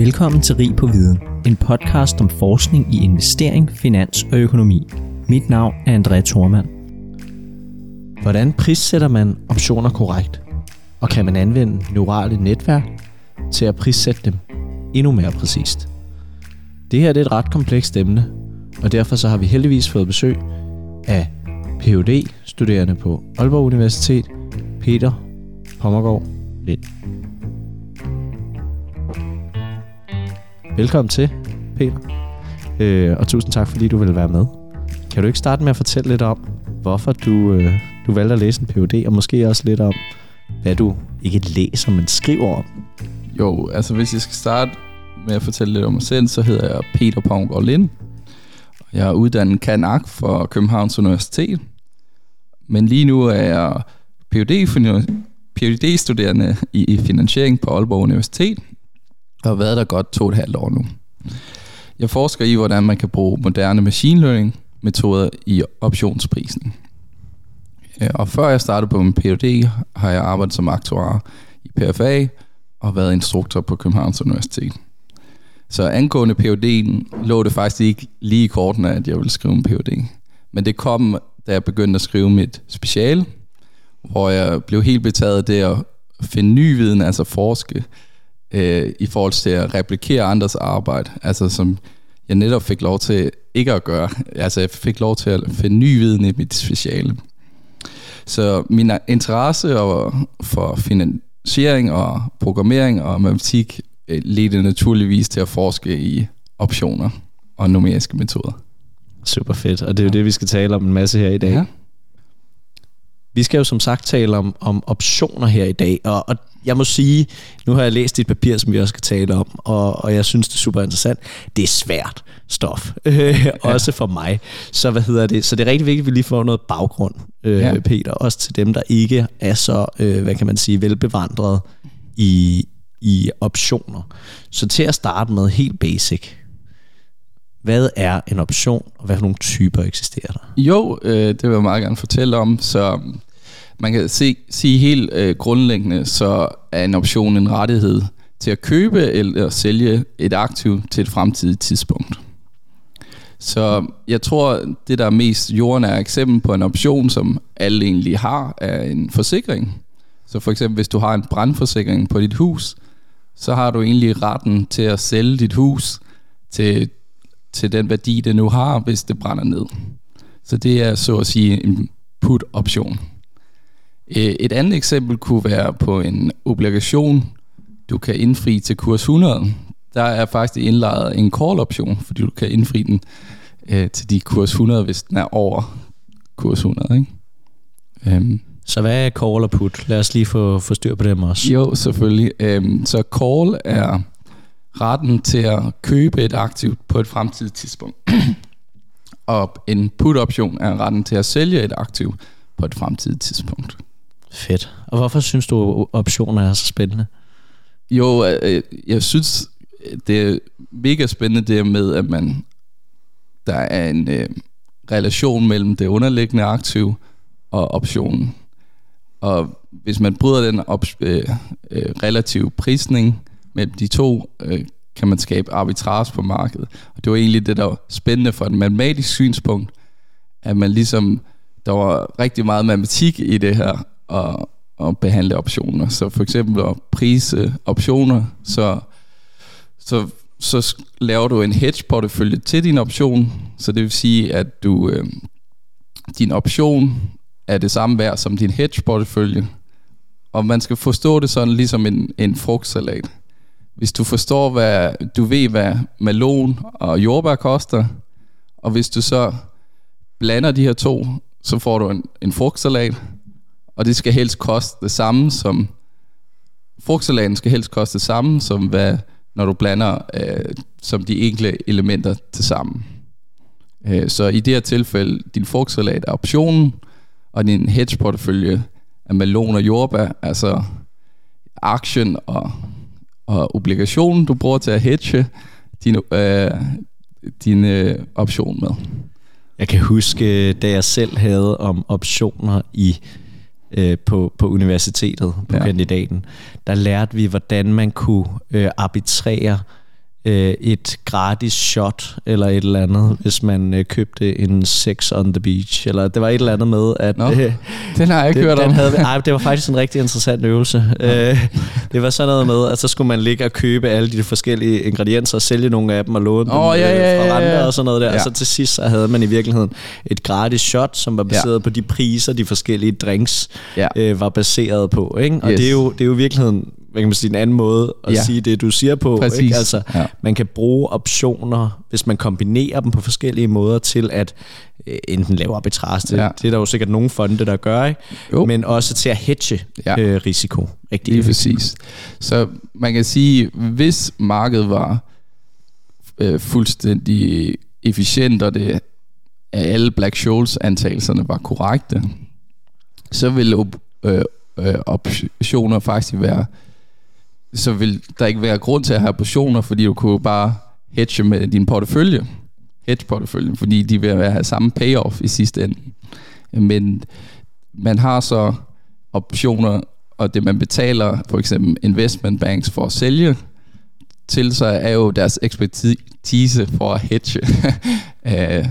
Velkommen til Rig på Viden, en podcast om forskning i investering, finans og økonomi. Mit navn er André Thormand. Hvordan prissætter man optioner korrekt? Og kan man anvende neurale netværk til at prissætte dem endnu mere præcist? Det her er et ret komplekst emne, og derfor så har vi heldigvis fået besøg af Ph.D. studerende på Aalborg Universitet, Peter Pommergaard Lind. Velkommen til, Peter. Øh, og tusind tak, fordi du vil være med. Kan du ikke starte med at fortælle lidt om, hvorfor du, øh, du valgte at læse en Ph.D., og måske også lidt om, hvad du ikke læser, men skriver om? Jo, altså hvis jeg skal starte med at fortælle lidt om mig selv, så hedder jeg Peter Pongård Lind. Jeg er uddannet kanak for Københavns Universitet. Men lige nu er jeg PhD-studerende i finansiering på Aalborg Universitet, og har været der godt to og et halvt år nu. Jeg forsker i, hvordan man kan bruge moderne machine learning metoder i optionsprisning. Og før jeg startede på min Ph.D., har jeg arbejdet som aktuar i PFA og været instruktor på Københavns Universitet. Så angående PhD'en lå det faktisk ikke lige i kortene, at jeg ville skrive en Ph.D. Men det kom, da jeg begyndte at skrive mit speciale, hvor jeg blev helt betaget af det at finde ny viden, altså forske, øh, i forhold til at replikere andres arbejde, altså som jeg netop fik lov til ikke at gøre. Altså jeg fik lov til at finde ny viden i mit speciale. Så min interesse for finansiering og programmering og matematik øh, ledte naturligvis til at forske i optioner og numeriske metoder. Super fedt, og det er jo det, vi skal tale om en masse her i dag. Ja. Vi skal jo som sagt tale om, om optioner her i dag, og, og jeg må sige, nu har jeg læst dit papir, som vi også skal tale om, og, og jeg synes, det er super interessant. Det er svært stof, ja. også for mig. Så hvad hedder det? Så det er rigtig vigtigt, at vi lige får noget baggrund, øh, ja. Peter, også til dem, der ikke er så, øh, hvad kan man sige, velbevandret i, i optioner. Så til at starte med helt basic, hvad er en option, og hvad for nogle typer eksisterer der? Jo, øh, det vil jeg meget gerne fortælle om. Så man kan se, sige helt øh, grundlæggende, så er en option en rettighed til at købe eller sælge et aktiv til et fremtidigt tidspunkt. Så jeg tror, det der er mest er eksempel på en option, som alle egentlig har, er en forsikring. Så for eksempel, hvis du har en brandforsikring på dit hus, så har du egentlig retten til at sælge dit hus til, til den værdi, det nu har, hvis det brænder ned. Så det er så at sige en put-option. Øh, et andet eksempel kunne være på en obligation, du kan indfri til kurs 100. Der er faktisk indlejret en call-option, fordi du kan indfri den øh, til de kurs 100, hvis den er over kurs 100. Ikke? Um, så hvad er call og put? Lad os lige få, få styr på dem også. Jo, selvfølgelig. Um, så call er retten til at købe et aktiv på et fremtidigt tidspunkt. og en put-option er retten til at sælge et aktiv på et fremtidigt tidspunkt. Fedt. Og hvorfor synes du, optioner er så spændende? Jo, øh, jeg synes, det er mega spændende det med, at man der er en øh, relation mellem det underliggende aktiv og optionen. Og hvis man bryder den op, øh, øh, relative prisning mellem de to, øh, kan man skabe arbitrage på markedet. Og det var egentlig det, der var spændende for et matematisk synspunkt, at man ligesom, der var rigtig meget matematik i det her, og, og behandle optioner. Så for eksempel at prise optioner, så, så, så laver du en hedge portefølje til din option, så det vil sige, at du øh, din option er det samme værd som din hedge portefølje. Og man skal forstå det sådan ligesom en, en frugtsalat. Hvis du forstår, hvad du ved, hvad melon og jordbær koster, og hvis du så blander de her to, så får du en, en frugtsalat, og det skal helst koste det samme som frugtsalaten skal helst koste det samme som hvad når du blander øh, som de enkelte elementer til sammen. Øh, så i det her tilfælde din frugtsalat er optionen og din hedgeportefølje af er melon og jordbær, altså aktien og, og obligationen du bruger til at hedge din, øh, din øh, option med. Jeg kan huske, da jeg selv havde om optioner i øh, på, på universitetet, på ja. kandidaten, der lærte vi, hvordan man kunne øh, arbitrere øh, et gratis shot eller et eller andet, hvis man øh, købte en sex on the beach. Eller det var et eller andet med, at... Nå, øh, den har jeg ikke det, hørt den om. Havde, ej, det var faktisk en rigtig interessant øvelse. Øh, det var sådan noget med, at så skulle man ligge og købe alle de forskellige ingredienser og sælge nogle af dem og låne Åh, dem ja, øh, ja, fra ja, andre ja. og sådan noget der. Ja. Og så til sidst så havde man i virkeligheden et gratis shot, som var baseret Ja. på de priser, de forskellige drinks Ja. øh, var baseret på. Ikke? Og Yes. det, er jo, det er jo i virkeligheden hvad kan man sige, en anden måde at Ja. sige det, du siger på. Præcis. Ikke? Altså, Ja. man kan bruge optioner, hvis man kombinerer dem på forskellige måder til at øh, enten lave arbitrage, det, Ja. det er der jo sikkert nogle fonde, der gør, ikke? Jo. men også til at hedge Ja. øh, risiko. Rigtig Lige præcis. Så man kan sige, hvis markedet var øh, fuldstændig efficient, og det alle Black Scholes antagelserne var korrekte, så ville op, øh, øh, optioner faktisk være så vil der ikke være grund til at have optioner, fordi du kunne bare hedge med din portefølje. Hedge porteføljen, fordi de vil have samme payoff i sidste ende. Men man har så optioner, og det man betaler for eksempel investment banks for at sælge til sig, er jo deres ekspertise for at hedge, øh,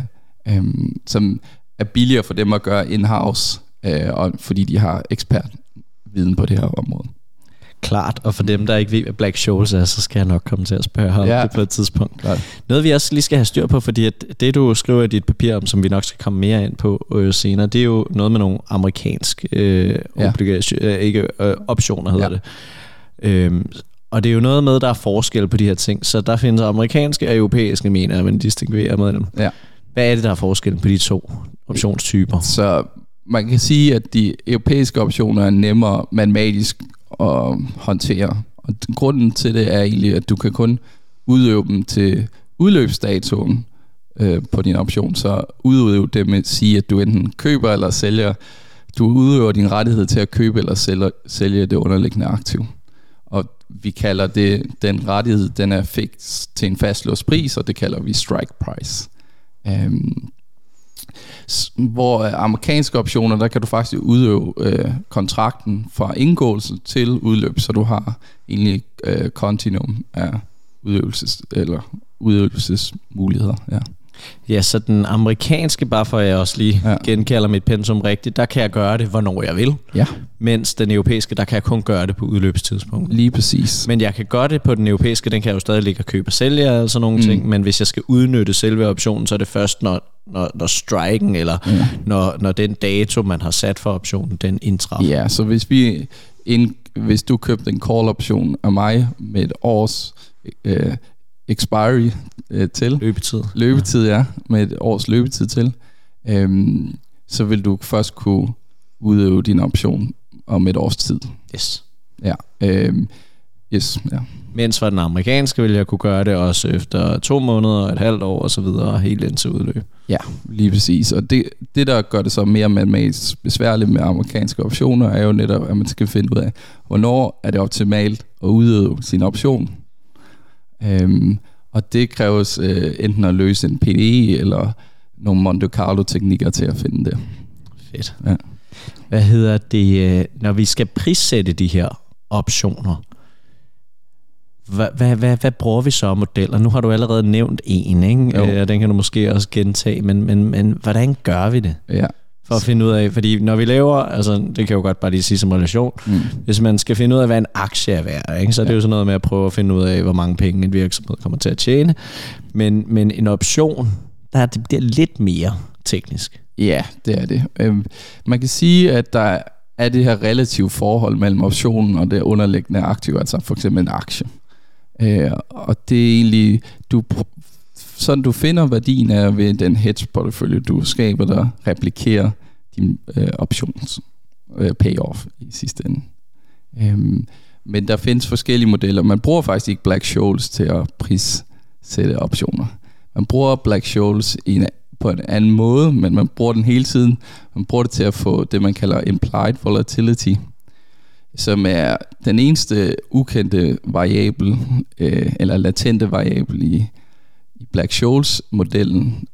øh, som er billigere for dem at gøre in-house, øh, og fordi de har ekspertviden på det her område. Klart, og for dem, der ikke ved, hvad Black Scholes er, så skal jeg nok komme til at spørge ham Ja. det på et tidspunkt. Klart. Noget, vi også lige skal have styr på, fordi at det, du skriver i dit papir om, som vi nok skal komme mere ind på øh, senere, det er jo noget med nogle amerikanske øh, Ja. øh, ikke, øh, optioner, hedder Ja. det. Øhm, og det er jo noget med, der er forskel på de her ting. Så der findes amerikanske og europæiske, mener jeg, men distinguerer med dem. Ja. Hvad er det, der er forskel på de to optionstyper? Så man kan sige, at de europæiske optioner er nemmere matematisk at håndtere. Og grunden til det er egentlig, at du kan kun udøve dem til udløbsdatoen øh, på din option. Så udøve det med at sige, at du enten køber eller sælger. Du udøver din rettighed til at købe eller sælge, sælge det underliggende aktiv. Og vi kalder det, den rettighed, den er fix til en fastlåst pris, og det kalder vi strike price. Øhm, hvor øh, amerikanske optioner, der kan du faktisk udøve øh, kontrakten fra indgåelse til udløb, så du har egentlig øh, kontinuum af udøvelses, eller udøvelsesmuligheder. Ja. Ja, så den amerikanske, bare for at jeg også lige Ja. genkalder mit pensum rigtigt, der kan jeg gøre det, hvornår jeg vil. ja, Mens den europæiske, der kan jeg kun gøre det på udløbstidspunkt. lige præcis. Men jeg kan gøre det på den europæiske, den kan jeg jo stadig ligge og købe og sælge og sådan nogle Mm. mm. ting. Men hvis jeg skal udnytte selve optionen, så er det først, når, når, når striken, eller Ja. når, når den dato, man har sat for optionen, den indtræffer. Ja, så hvis vi ind, hvis du købte en call option af mig med et års øh, expiry øh, til, Løbetid. løbetid, ja, med et års løbetid til, øhm, så vil du først kunne udøve din option om et års tid. Yes. Ja. Øhm, yes, ja. Mens for den amerikanske vil jeg kunne gøre det også efter to måneder, et halvt år og så videre, helt indtil udløb. Ja, lige præcis. Og det, det, der gør det så mere matematisk besværligt med amerikanske optioner, er jo netop, at man skal finde ud af, hvornår er det optimalt at udøve sin option. Øhm, og det kræves øh, enten at løse en PDE eller nogle Monte Carlo-teknikker til at finde det. Fedt. Ja. Hvad hedder det, øh, når vi skal prissætte de her optioner? Hvad, hvad, hvad, hvad bruger vi så af modeller? Nu har du allerede nævnt en, ikke? Jo. Øh, og den kan du måske også gentage, men, men, men hvordan gør vi det? Ja. For at finde ud af, fordi når vi laver, altså det kan jeg jo godt bare lige sige som relation, Mm. hvis man skal finde ud af, hvad en aktie er værd, ikke? så er det jo sådan noget med at prøve at finde ud af, hvor mange penge en virksomhed kommer til at tjene. Men, men en option, der det bliver lidt mere teknisk. Ja, det er det. Øhm, man kan sige, at der er det her relative forhold mellem optionen og det underliggende aktiv, altså for eksempel en aktie. Øh, og det er egentlig, du, sådan du finder værdien er ved den hedge-portefølje, du skaber, der replikerer din øh, options øh, payoff i sidste ende. Øhm, men der findes forskellige modeller. Man bruger faktisk ikke Black Scholes til at prissætte optioner. Man bruger Black Scholes i en, på en anden måde, men man bruger den hele tiden. Man bruger det til at få det, man kalder implied volatility, som er den eneste ukendte variabel, øh, eller latente variabel i, i Black Scholes-modellen,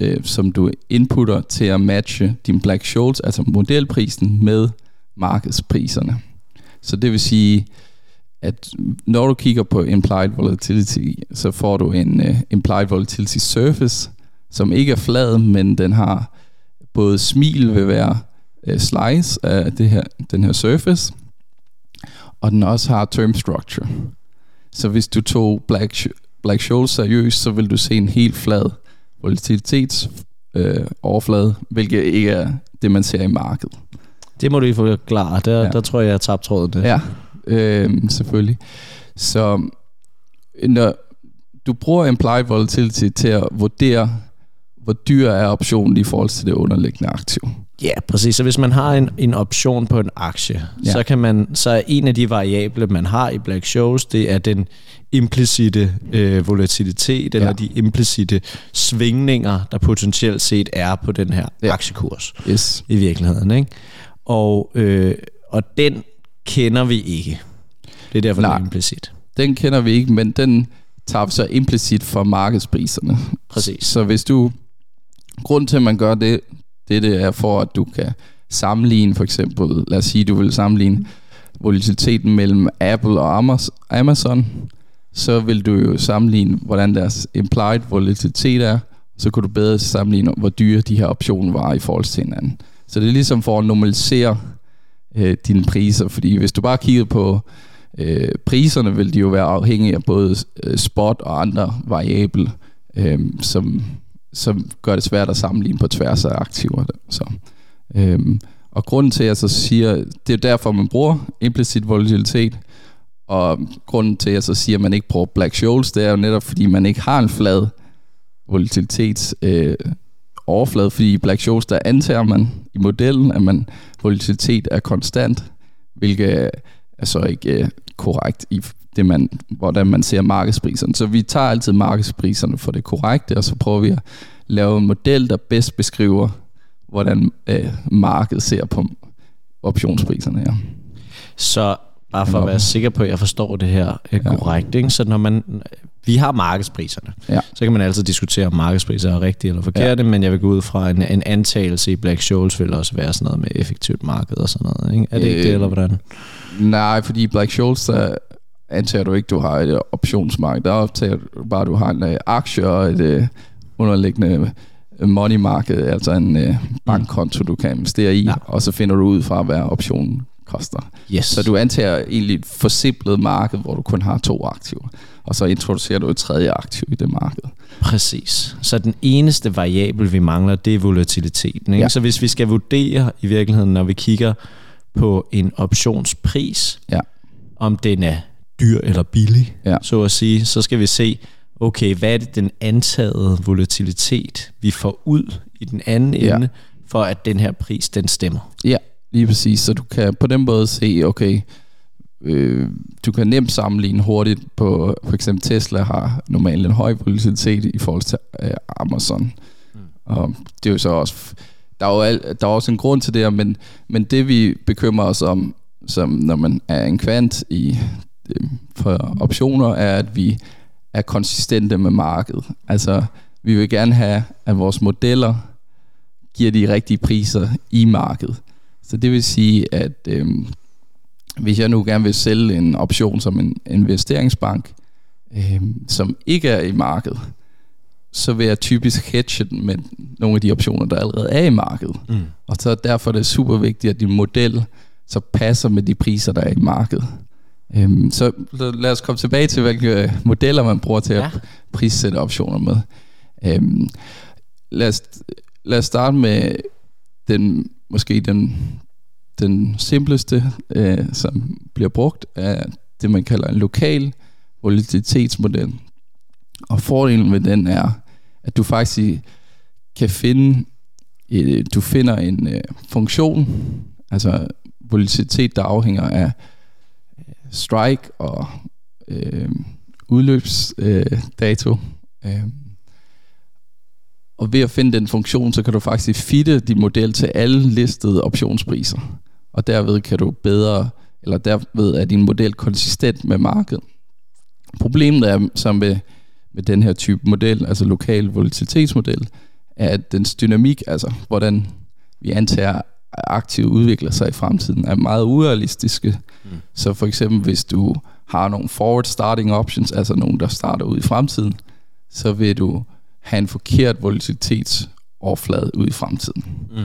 øh, som du inputter til at matche din Black Scholes, altså modelprisen, med markedspriserne. Så det vil sige, at når du kigger på implied volatility, så får du en uh, implied volatility surface, som ikke er flad, men den har både smil ved hver uh, slice af det her, den her surface, og den også har term structure. Så hvis du tog Black, Black Scholes seriøst, så vil du se en helt flad volatilitets øh, overflade, hvilket ikke er det, man ser i markedet. Det må du få forklare. Der, ja. der tror jeg, jeg har tabt tråden. Det. Ja, øh, selvfølgelig. Så når du bruger implied volatility til at vurdere, hvor dyr er optionen i forhold til det underliggende aktiv. Ja, præcis. Så hvis man har en, en option på en aktie, ja. så kan man så er en af de variable, man har i Black Shows, det er den implicite øh, volatilitet, eller ja. de implicite svingninger, der potentielt set er på den her ja. aktiekurs yes. i virkeligheden. Ikke? Og, øh, og den kender vi ikke. Det er derfor, Nej, den er implicit. Den kender vi ikke, men den tager vi så implicit for markedspriserne. Præcis. Så hvis du... Grund til, at man gør det, det, det er for, at du kan sammenligne for eksempel, lad os sige, du vil sammenligne volatiliteten mellem Apple og Amazon, så vil du jo sammenligne, hvordan deres implied volatilitet er, så kan du bedre sammenligne, hvor dyre de her optioner var i forhold til hinanden. Så det er ligesom for at normalisere øh, dine priser, fordi hvis du bare kigger på øh, priserne, vil de jo være afhængige af både øh, spot og andre variable, øh, som, som gør det svært at sammenligne på tværs af aktiver. Så, øhm, og grunden til, at jeg så siger, det er derfor, man bruger implicit volatilitet, og grunden til, at jeg så siger, at man ikke bruger Black Scholes, det er jo netop, fordi man ikke har en flad volatilitets øh, overflade, fordi i Black Scholes, der antager man i modellen, at man volatilitet er konstant, hvilket er så ikke øh, korrekt i det, man, hvordan man ser markedspriserne. Så vi tager altid markedspriserne for det korrekte, og så prøver vi at lave en model, der bedst beskriver, hvordan øh, markedet ser på optionspriserne. Ja. Så Bare for at være sikker på, at jeg forstår det her øh, korrekt. Ikke? Så når man, vi har markedspriserne, ja. så kan man altid diskutere, om markedspriser er rigtige eller forkerte, ja. men jeg vil gå ud fra, en, en antagelse i Black Scholes vil også være sådan noget med effektivt marked og sådan noget. Ikke? Er det øh, ikke det, eller hvordan? Nej, fordi Black Scholes, der antager du ikke, du har et optionsmarked. Der optager du bare, du har en uh, aktie og et uh, underliggende money market, altså en uh, bankkonto, du kan investere i, ja. og så finder du ud fra, hvad optionen koster. Yes. Så du antager egentlig et forsimplet marked, hvor du kun har to aktiver, og så introducerer du et tredje aktiv i det marked. Præcis. Så den eneste variabel, vi mangler, det er volatiliteten. Ikke? Ja. Så hvis vi skal vurdere i virkeligheden, når vi kigger på en optionspris, ja. om den er dyr eller billig, ja. så at sige, så skal vi se, okay, hvad er det den antagede volatilitet, vi får ud i den anden ja. ende, for at den her pris, den stemmer. Ja, Lige præcis, så du kan på den måde se, okay, øh, du kan nemt sammenligne hurtigt på, for eksempel Tesla har normalt en høj volatilitet i forhold til øh, Amazon. Mm. Og det er jo så også, der er jo, al, der er også en grund til det men, men det vi bekymrer os om, som når man er en kvant i for optioner, er, at vi er konsistente med markedet. Altså, vi vil gerne have, at vores modeller giver de rigtige priser i markedet. Så det vil sige, at øh, hvis jeg nu gerne vil sælge en option som en investeringsbank, øh, som ikke er i markedet, så vil jeg typisk hedge den med nogle af de optioner, der allerede er i markedet. Mm. Og så derfor er det super vigtigt, at din model så passer med de priser, der er i markedet. Øhm, så lad os komme tilbage til, hvilke modeller man bruger til ja. at prissætte optioner med. Øhm, lad, os, lad os starte med den måske den, den simpleste, øh, som bliver brugt, er det, man kalder en lokal volatilitetsmodel. Og fordelen ved den er, at du faktisk kan finde, øh, du finder en øh, funktion, altså volatilitet, der afhænger af øh, strike og øh, udløbsdato. Øh, øh, og ved at finde den funktion, så kan du faktisk fitte din model til alle listede optionspriser. Og derved kan du bedre, eller derved er din model konsistent med markedet. Problemet er som med, med den her type model, altså lokal volatilitetsmodel, er at dens dynamik, altså hvordan vi antager aktivt udvikler sig i fremtiden, er meget urealistiske. Mm. Så for eksempel hvis du har nogle forward starting options, altså nogen, der starter ud i fremtiden, så vil du have en forkert volatilitetsoverflade ud i fremtiden. Mm.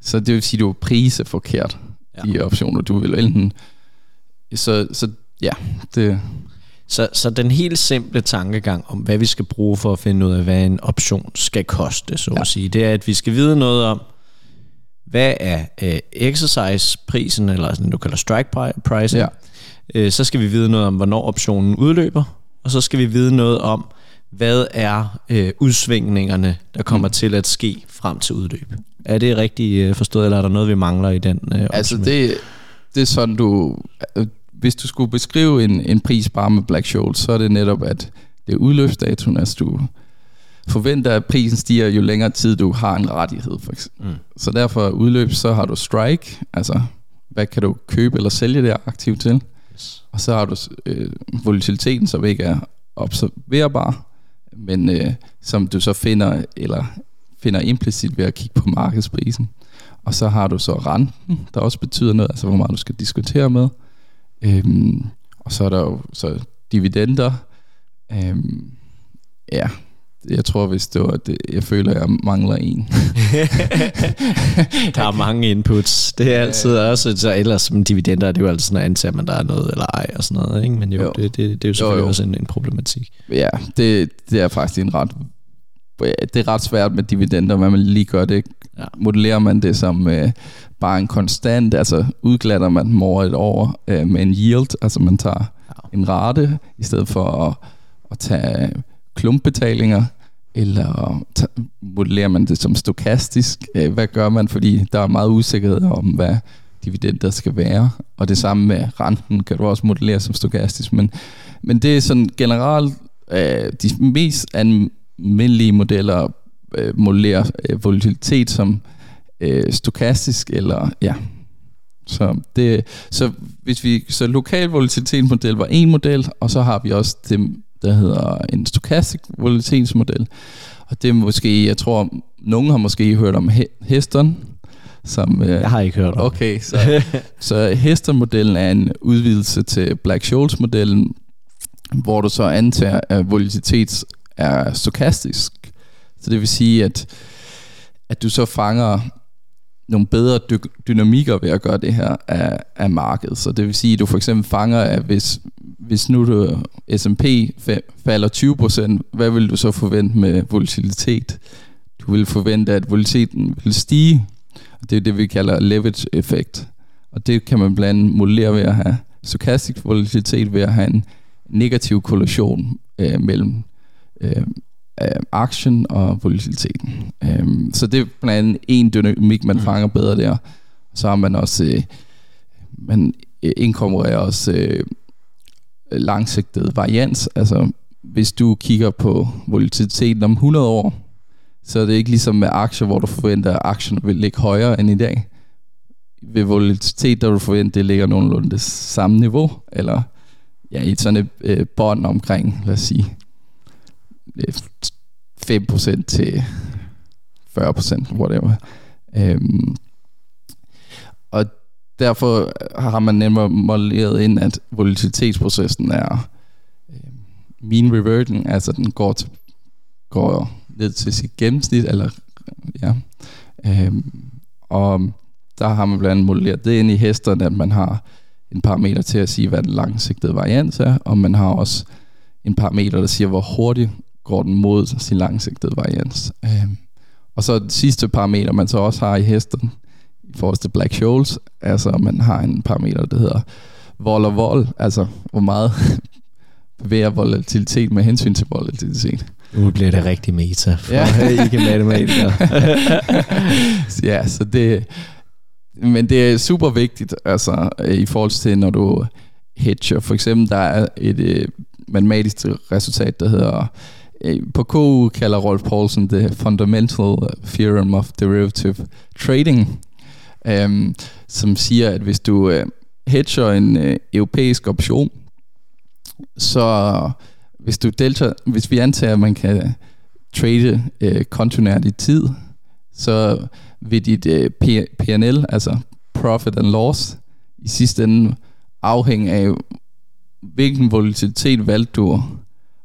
Så det vil sige, at du priser forkert ja. de optioner. Du vil enten... Så, så ja, det... Så, så den helt simple tankegang om, hvad vi skal bruge for at finde ud af, hvad en option skal koste, så ja. at sige, det er, at vi skal vide noget om, hvad er uh, exercise-prisen, eller sådan, du kalder strike price, ja. uh, så skal vi vide noget om, hvornår optionen udløber, og så skal vi vide noget om, hvad er uh, udsvingningerne, der kommer mm. til at ske frem til udløb. Er det rigtigt uh, forstået, eller er der noget, vi mangler i den uh, Altså det, det er sådan, du... Hvis du skulle beskrive en, en pris bare med Black Scholes, så er det netop, at det er udløbsdatoen, altså du forventer, at prisen stiger, jo længere tid du har en rettighed. For eksempel. Mm. Så derfor udløb, så har du strike, altså hvad kan du købe eller sælge det aktiv til. Yes. Og så har du øh, volatiliteten, som ikke er observerbar, men øh, som du så finder, eller finder implicit ved at kigge på markedsprisen. Og så har du så renten, der også betyder noget, altså hvor meget du skal diskutere med. Øhm, og så er der jo så dividender. Øhm, ja, jeg tror, hvis det var det, jeg føler, jeg mangler en. der er mange inputs. Det er altid ja. også, så ellers som dividender, det er jo altid sådan, at antager man, der er noget eller ej og sådan noget. Ikke? Men jo, jo. Det, det, det, er jo selvfølgelig jo, jo. også en, en problematik. Ja, det, det er faktisk en ret det er ret svært med dividender, hvad man lige gør det. Ja. Modellerer man det som øh, bare en konstant, altså udglatter man dem over et år øh, med en yield, altså man tager ja. en rate, i stedet for at, at tage klumpbetalinger, eller modellerer man det som stokastisk? Øh, hvad gør man? Fordi der er meget usikkerhed om, hvad dividender skal være. Og det samme med renten kan du også modellere som stokastisk. Men, men det er sådan generelt øh, de mest almindelige modeller øh, modellerer øh, volatilitet som øh, stokastisk eller ja. Så, det, så hvis vi så lokal volatilitetsmodel var en model, og så har vi også det der hedder en stochastic volatilitetsmodel. Og det er måske, jeg tror, nogen har måske hørt om Heston. Som, øh, jeg har ikke hørt om Okay, så, så Heston-modellen er en udvidelse til Black-Scholes-modellen, hvor du så antager, at volatilitet er stokastisk. Så det vil sige, at, at du så fanger nogle bedre dy- dynamikker ved at gøre det her af, af markedet. Så det vil sige, at du for eksempel fanger, at hvis, hvis nu du S&P falder 20%, hvad vil du så forvente med volatilitet? Du vil forvente, at volatiliteten vil stige. Og det er det, vi kalder leverage-effekt. Og det kan man blandt andet modellere ved at have stokastisk volatilitet, ved at have en negativ korrelation øh, mellem øh, aktien og volatiliteten. Øh, så det er blandt andet en dynamik, man mm. fanger bedre der. Så har man også, øh, man inkorporerer også øh, langsigtet varians. Altså, hvis du kigger på volatiliteten om 100 år, så er det ikke ligesom med aktier, hvor du forventer, at aktierne vil ligge højere end i dag. Ved volatilitet, der du forventer, det ligger nogenlunde det samme niveau, eller ja, i sådan et øh, bånd omkring, lad os sige, 5% til 40%, whatever. Øhm, og derfor har man nemmere modelleret ind, at volatilitetsprocessen er øh, mean reverting, altså den går, til, går ned til sit gennemsnit, eller ja. Øhm, og der har man blandt andet modelleret det ind i hesterne, at man har en parameter til at sige, hvad den langsigtede varians er, og man har også en parameter, der siger, hvor hurtigt går den mod sin langsigtede varians. Øhm, og så det sidste parameter, man så også har i hesten, i forhold til Black Scholes, altså man har en parameter, der hedder vold og vold, altså hvor meget bevæger volatilitet med hensyn til volatilitet. Nu bliver det rigtig meta for ja. ikke matematikere. ja, så det, men det er super vigtigt, altså i forhold til, når du hedger. For eksempel, der er et øh, matematisk resultat, der hedder Øh, Øh, på KU kalder Rolf Paulsen det Fundamental Theorem of Derivative Trading, øhm, som siger, at hvis du øh, hedger en øh, europæisk option, så hvis du delta, hvis vi antager, at man kan trade øh, kontinuert i tid, så vil dit øh, PNL, altså profit and loss, i sidste ende afhænge af, hvilken volatilitet valgte du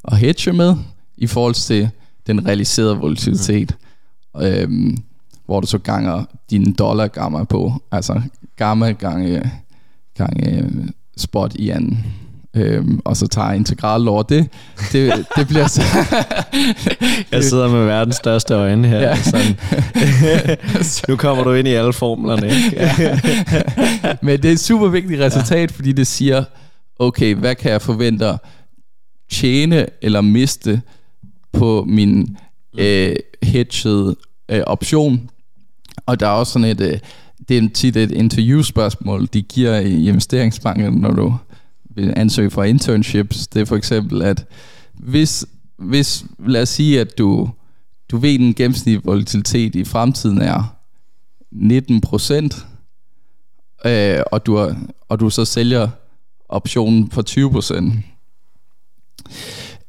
at hedge med, i forhold til den realiserede volatilitet, mm. øhm, hvor du så ganger din dollar gamma på, altså gamma gange, gange spot i anden øhm, og så tager integral over det. Det, det bliver så... jeg sidder med verdens største øjne her. Ja. Sådan. nu kommer du ind i alle formlerne. Ikke? ja. Men det er et super vigtigt resultat, ja. fordi det siger, okay, hvad kan jeg forvente at tjene eller miste på min øh, hedged øh, option. Og der er også sådan et, øh, det er tit et interviewspørgsmål, de giver i investeringsbanken, når du vil ansøge for internships, det er for eksempel, at hvis, hvis lad os sige, at du, du ved, den gennemsnitlige volatilitet i fremtiden er 19 procent, øh, og, du er, og du så sælger optionen for 20 procent,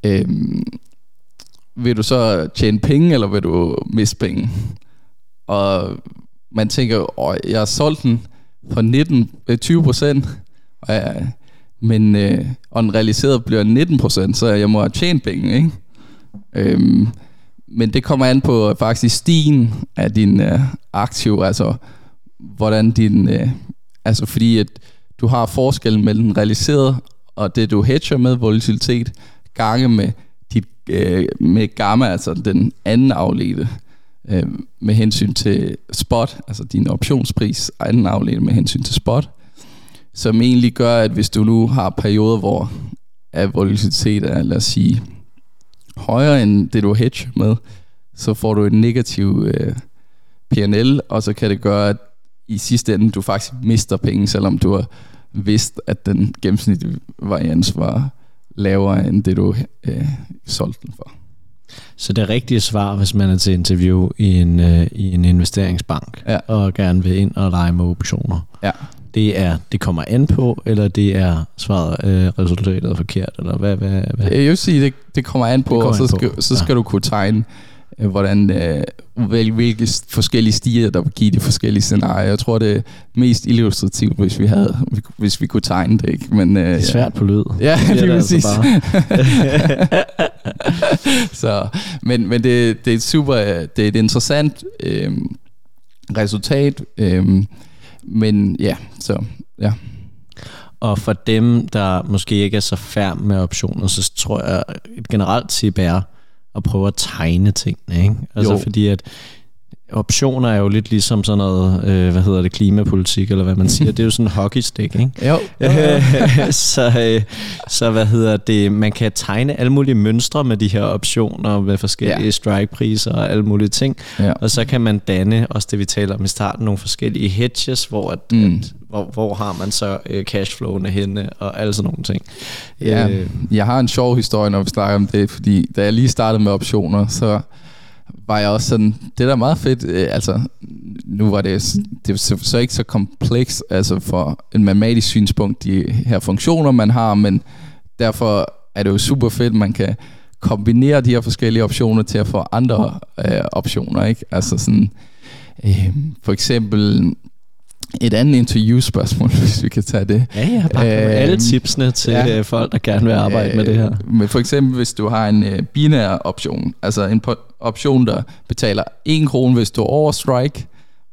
øh, vil du så tjene penge, eller vil du miste penge? Og man tænker, åh, jeg har solgt den for 19, 20 øh, procent, øh, men øh, og den realiseret bliver 19%, så jeg må have tjent penge, ikke? Øhm, men det kommer an på faktisk stigen af din øh, aktiv, altså hvordan din, øh, altså fordi at du har forskellen mellem den realiserede og det du hedger med volatilitet, gange med øh, med gamma, altså den anden afledte øh, med hensyn til spot, altså din optionspris, anden afledte med hensyn til spot, som egentlig gør, at hvis du nu har perioder, hvor at volatilitet er, lad os sige, højere end det, du hedge med, så får du en negativ øh, PNL, og så kan det gøre, at i sidste ende, du faktisk mister penge, selvom du har vidst, at den gennemsnitlige varians var lavere end det, du øh, solgte den for. Så det rigtige svar, hvis man er til interview i en, øh, i en investeringsbank, ja. og gerne vil ind og lege med optioner, ja det er, det kommer an på, eller det er svaret, øh, resultatet er forkert, eller hvad? hvad, hvad? Jeg vil sige, det, det kommer an på, kommer og så, skal, på. så skal ja. du kunne tegne, hvordan, øh, hvilke forskellige stiger, der vil give de forskellige scenarier. Jeg tror, det er mest illustrativt, hvis vi havde, hvis vi kunne tegne det, ikke? Men, øh, det er svært på lyd. Ja, det er altså bare. så, men, men det, det er super, det er et interessant øh, resultat, øh, men ja, så ja. Og for dem, der måske ikke er så færm med optioner, så tror jeg, et generelt tip er at prøve at tegne tingene. Ikke? Altså jo. fordi at optioner er jo lidt ligesom sådan noget, øh, hvad hedder det, klimapolitik, eller hvad man siger. Det er jo sådan en hockeystick, ikke? Jo. jo. så, øh, så hvad hedder det, man kan tegne alle mulige mønstre med de her optioner, med forskellige ja. strikepriser og alle mulige ting. Ja. Og så kan man danne, også det vi taler om i starten, nogle forskellige hedges, hvor, at, mm. at, hvor, hvor har man så øh, cashflowene henne, og alle sådan nogle ting. Ja, øh, jeg har en sjov historie, når vi snakker om det, fordi da jeg lige startede med optioner, så var jeg også sådan, det der er meget fedt, øh, altså nu var det, det var så, så ikke så kompleks, altså for en matematisk synspunkt, de her funktioner, man har, men derfor er det jo super fedt, man kan kombinere de her forskellige optioner til at få andre øh, optioner, ikke? Altså sådan, øh, for eksempel et andet interviewspørgsmål, hvis vi kan tage det. Ja, ja, bare øh, alle tipsene til ja, øh, folk, der gerne vil arbejde øh, med det her. Men for eksempel, hvis du har en øh, binær option, altså en option, der betaler 1 krone, hvis du er over strike,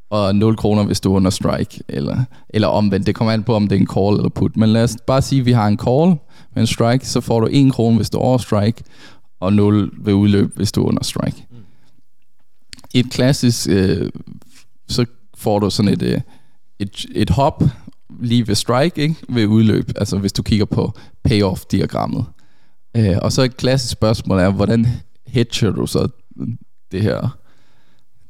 og 0 kroner, hvis du er under strike, eller, eller omvendt. Det kommer an på, om det er en call eller put. Men lad os bare sige, at vi har en call med en strike, så får du 1 krone, hvis du er over strike, og 0 ved udløb, hvis du er under strike. Mm. Et klassisk, øh, så får du sådan et... Øh, et, et hop lige ved strike, ikke? ved udløb, altså hvis du kigger på payoff-diagrammet. Øh, og så et klassisk spørgsmål er, hvordan hedger du så det her,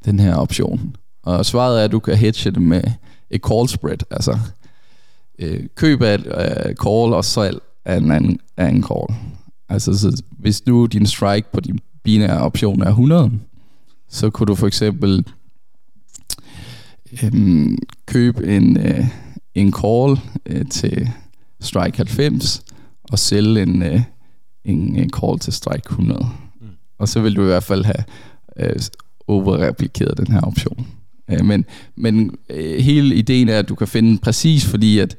den her option? Og svaret er, at du kan hedge det med et call spread, altså øh, køb af et øh, call og salg af en, anden, af en call. Altså så hvis nu din strike på din binære option er 100, så kunne du for eksempel øhm, købe en, øh, en call øh, til strike 90 og sælge en, øh, en, en call til strike 100. Mm. Og så vil du i hvert fald have øh, overreplikeret den her option. Øh, men men øh, hele ideen er, at du kan finde præcis, fordi at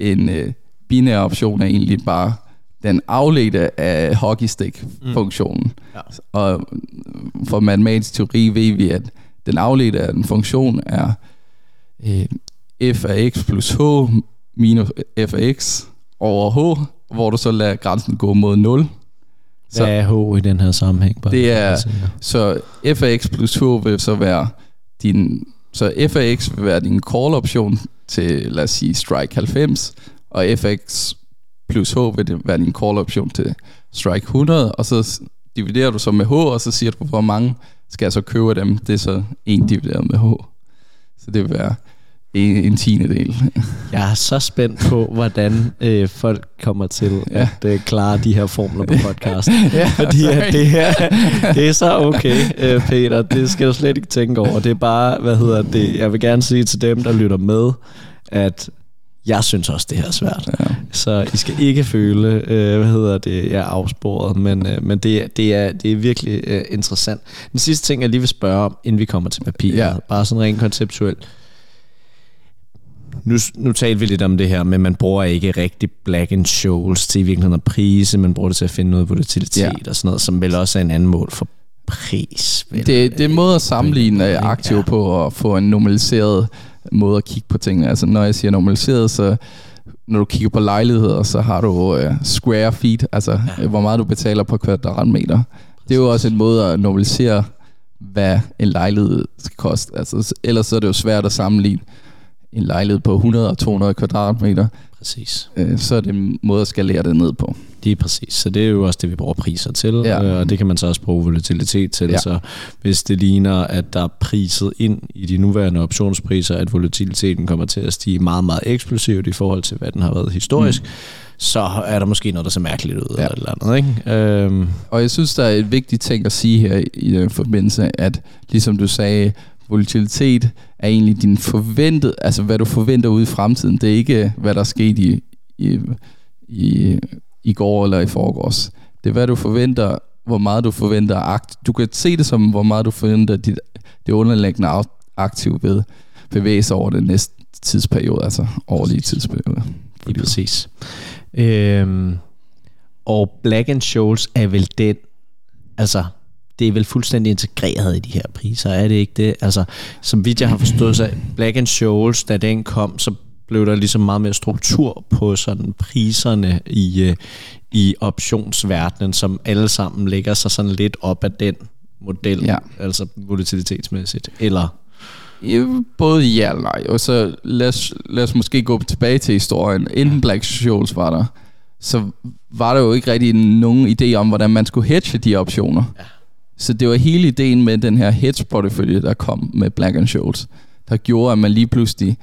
en, øh, binære option er egentlig bare den afledte af hockeystick-funktionen. Mm. Ja. Og for matematisk teori ved vi, at den afledte af en funktion er øh, f af x plus h minus f af x over h, hvor du så lader grænsen gå mod 0. Så Hvad er h i den her sammenhæng? Bare det er, så f af x plus h vil så være din, så f af x vil være din call option til, lad os sige, strike 90, og f af x plus h vil være din call option til strike 100, og så dividerer du så med h, og så siger du, hvor mange skal jeg så købe dem. Det er så 1 divideret med h. Så det vil være en, en tiende del. Jeg er så spændt på, hvordan øh, folk kommer til ja. at øh, klare de her formler på podcast. ja, Fordi at det her, det er så okay, øh, Peter. Det skal du slet ikke tænke over. Det er bare, hvad hedder det, jeg vil gerne sige til dem, der lytter med, at jeg synes også, det her er svært. Ja. Så I skal ikke føle, øh, hvad hedder det, jeg er afsporet, men, øh, men det, det, er, det er virkelig øh, interessant. Den sidste ting, jeg lige vil spørge om, inden vi kommer til papiret, ja. bare sådan rent konceptuelt. Nu, nu talte vi lidt om det her, men man bruger ikke rigtig Black and Scholes til i virkeligheden at prise, man bruger det til at finde noget volatilitet ja. og sådan noget, som vel også er en anden mål for pris. Vel? Det, det er en måde at sammenligne aktiver ja. på og få en normaliseret måde at kigge på tingene. Altså når jeg siger normaliseret, så når du kigger på lejligheder, så har du uh, square feet, altså ja. hvor meget du betaler på kvadratmeter. Det er jo også en måde at normalisere, hvad en lejlighed skal koste. Altså, ellers så er det jo svært at sammenligne en lejlighed på 100 og 200 kvadratmeter. Præcis. Øh, så er det en måde at skalere det ned på. Det er præcis. Så det er jo også det, vi bruger priser til, ja. Øh, og det kan man så også bruge volatilitet til. Ja. Så hvis det ligner, at der er priset ind i de nuværende optionspriser, at volatiliteten kommer til at stige meget, meget eksplosivt i forhold til, hvad den har været historisk, mm så er der måske noget, der ser mærkeligt ud. Ja. Eller andet, ikke? Øhm. Og jeg synes, der er et vigtigt ting at sige her i den forbindelse, at ligesom du sagde, volatilitet er egentlig din forventet, altså hvad du forventer ude i fremtiden. Det er ikke, hvad der er sket i, i, i, i går eller i forgårs. Det er, hvad du forventer, hvor meget du forventer akt. Du kan se det som, hvor meget du forventer dit, det underliggende aktiv ved bevæge sig over den næste tidsperiode, altså årlige tidsperiode. Lige præcis. Øhm, og Black and Scholes er vel den, altså det er vel fuldstændig integreret i de her priser, er det ikke det? Altså, som vidt jeg har forstået, så Black and Scholes, da den kom, så blev der ligesom meget mere struktur på sådan priserne i, øh, i optionsverdenen, som alle sammen lægger sig sådan lidt op af den model, ja. altså volatilitetsmæssigt, eller? Både ja og nej, og så lad os, lad os måske gå tilbage til historien. Inden Black Scholes var der, så var der jo ikke rigtig nogen idé om, hvordan man skulle hedge de optioner. Ja. Så det var hele ideen med den her hedge portefølje, der kom med Black Scholes, der gjorde, at man lige pludselig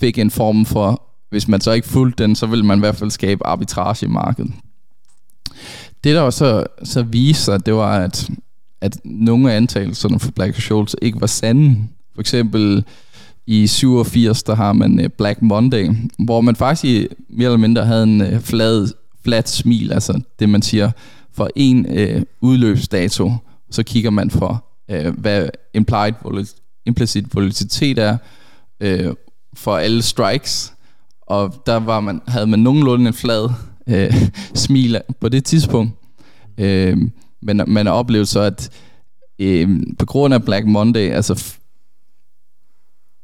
fik en form for, hvis man så ikke fulgte den, så ville man i hvert fald skabe arbitrage i markedet. Det der også så, så viste sig, det var, at, at nogle af antagelserne for Black Scholes ikke var sande. For eksempel i 87, der har man øh, Black Monday, hvor man faktisk mere eller mindre havde en øh, flad, flat smil, altså det man siger, for en øh, udløbsdato, så kigger man for, øh, hvad implied volatil, implicit volatilitet er øh, for alle strikes, og der var man, havde man nogenlunde en flad øh, smil på det tidspunkt. Øh, men man har oplevet så, at øh, på grund af Black Monday, altså f-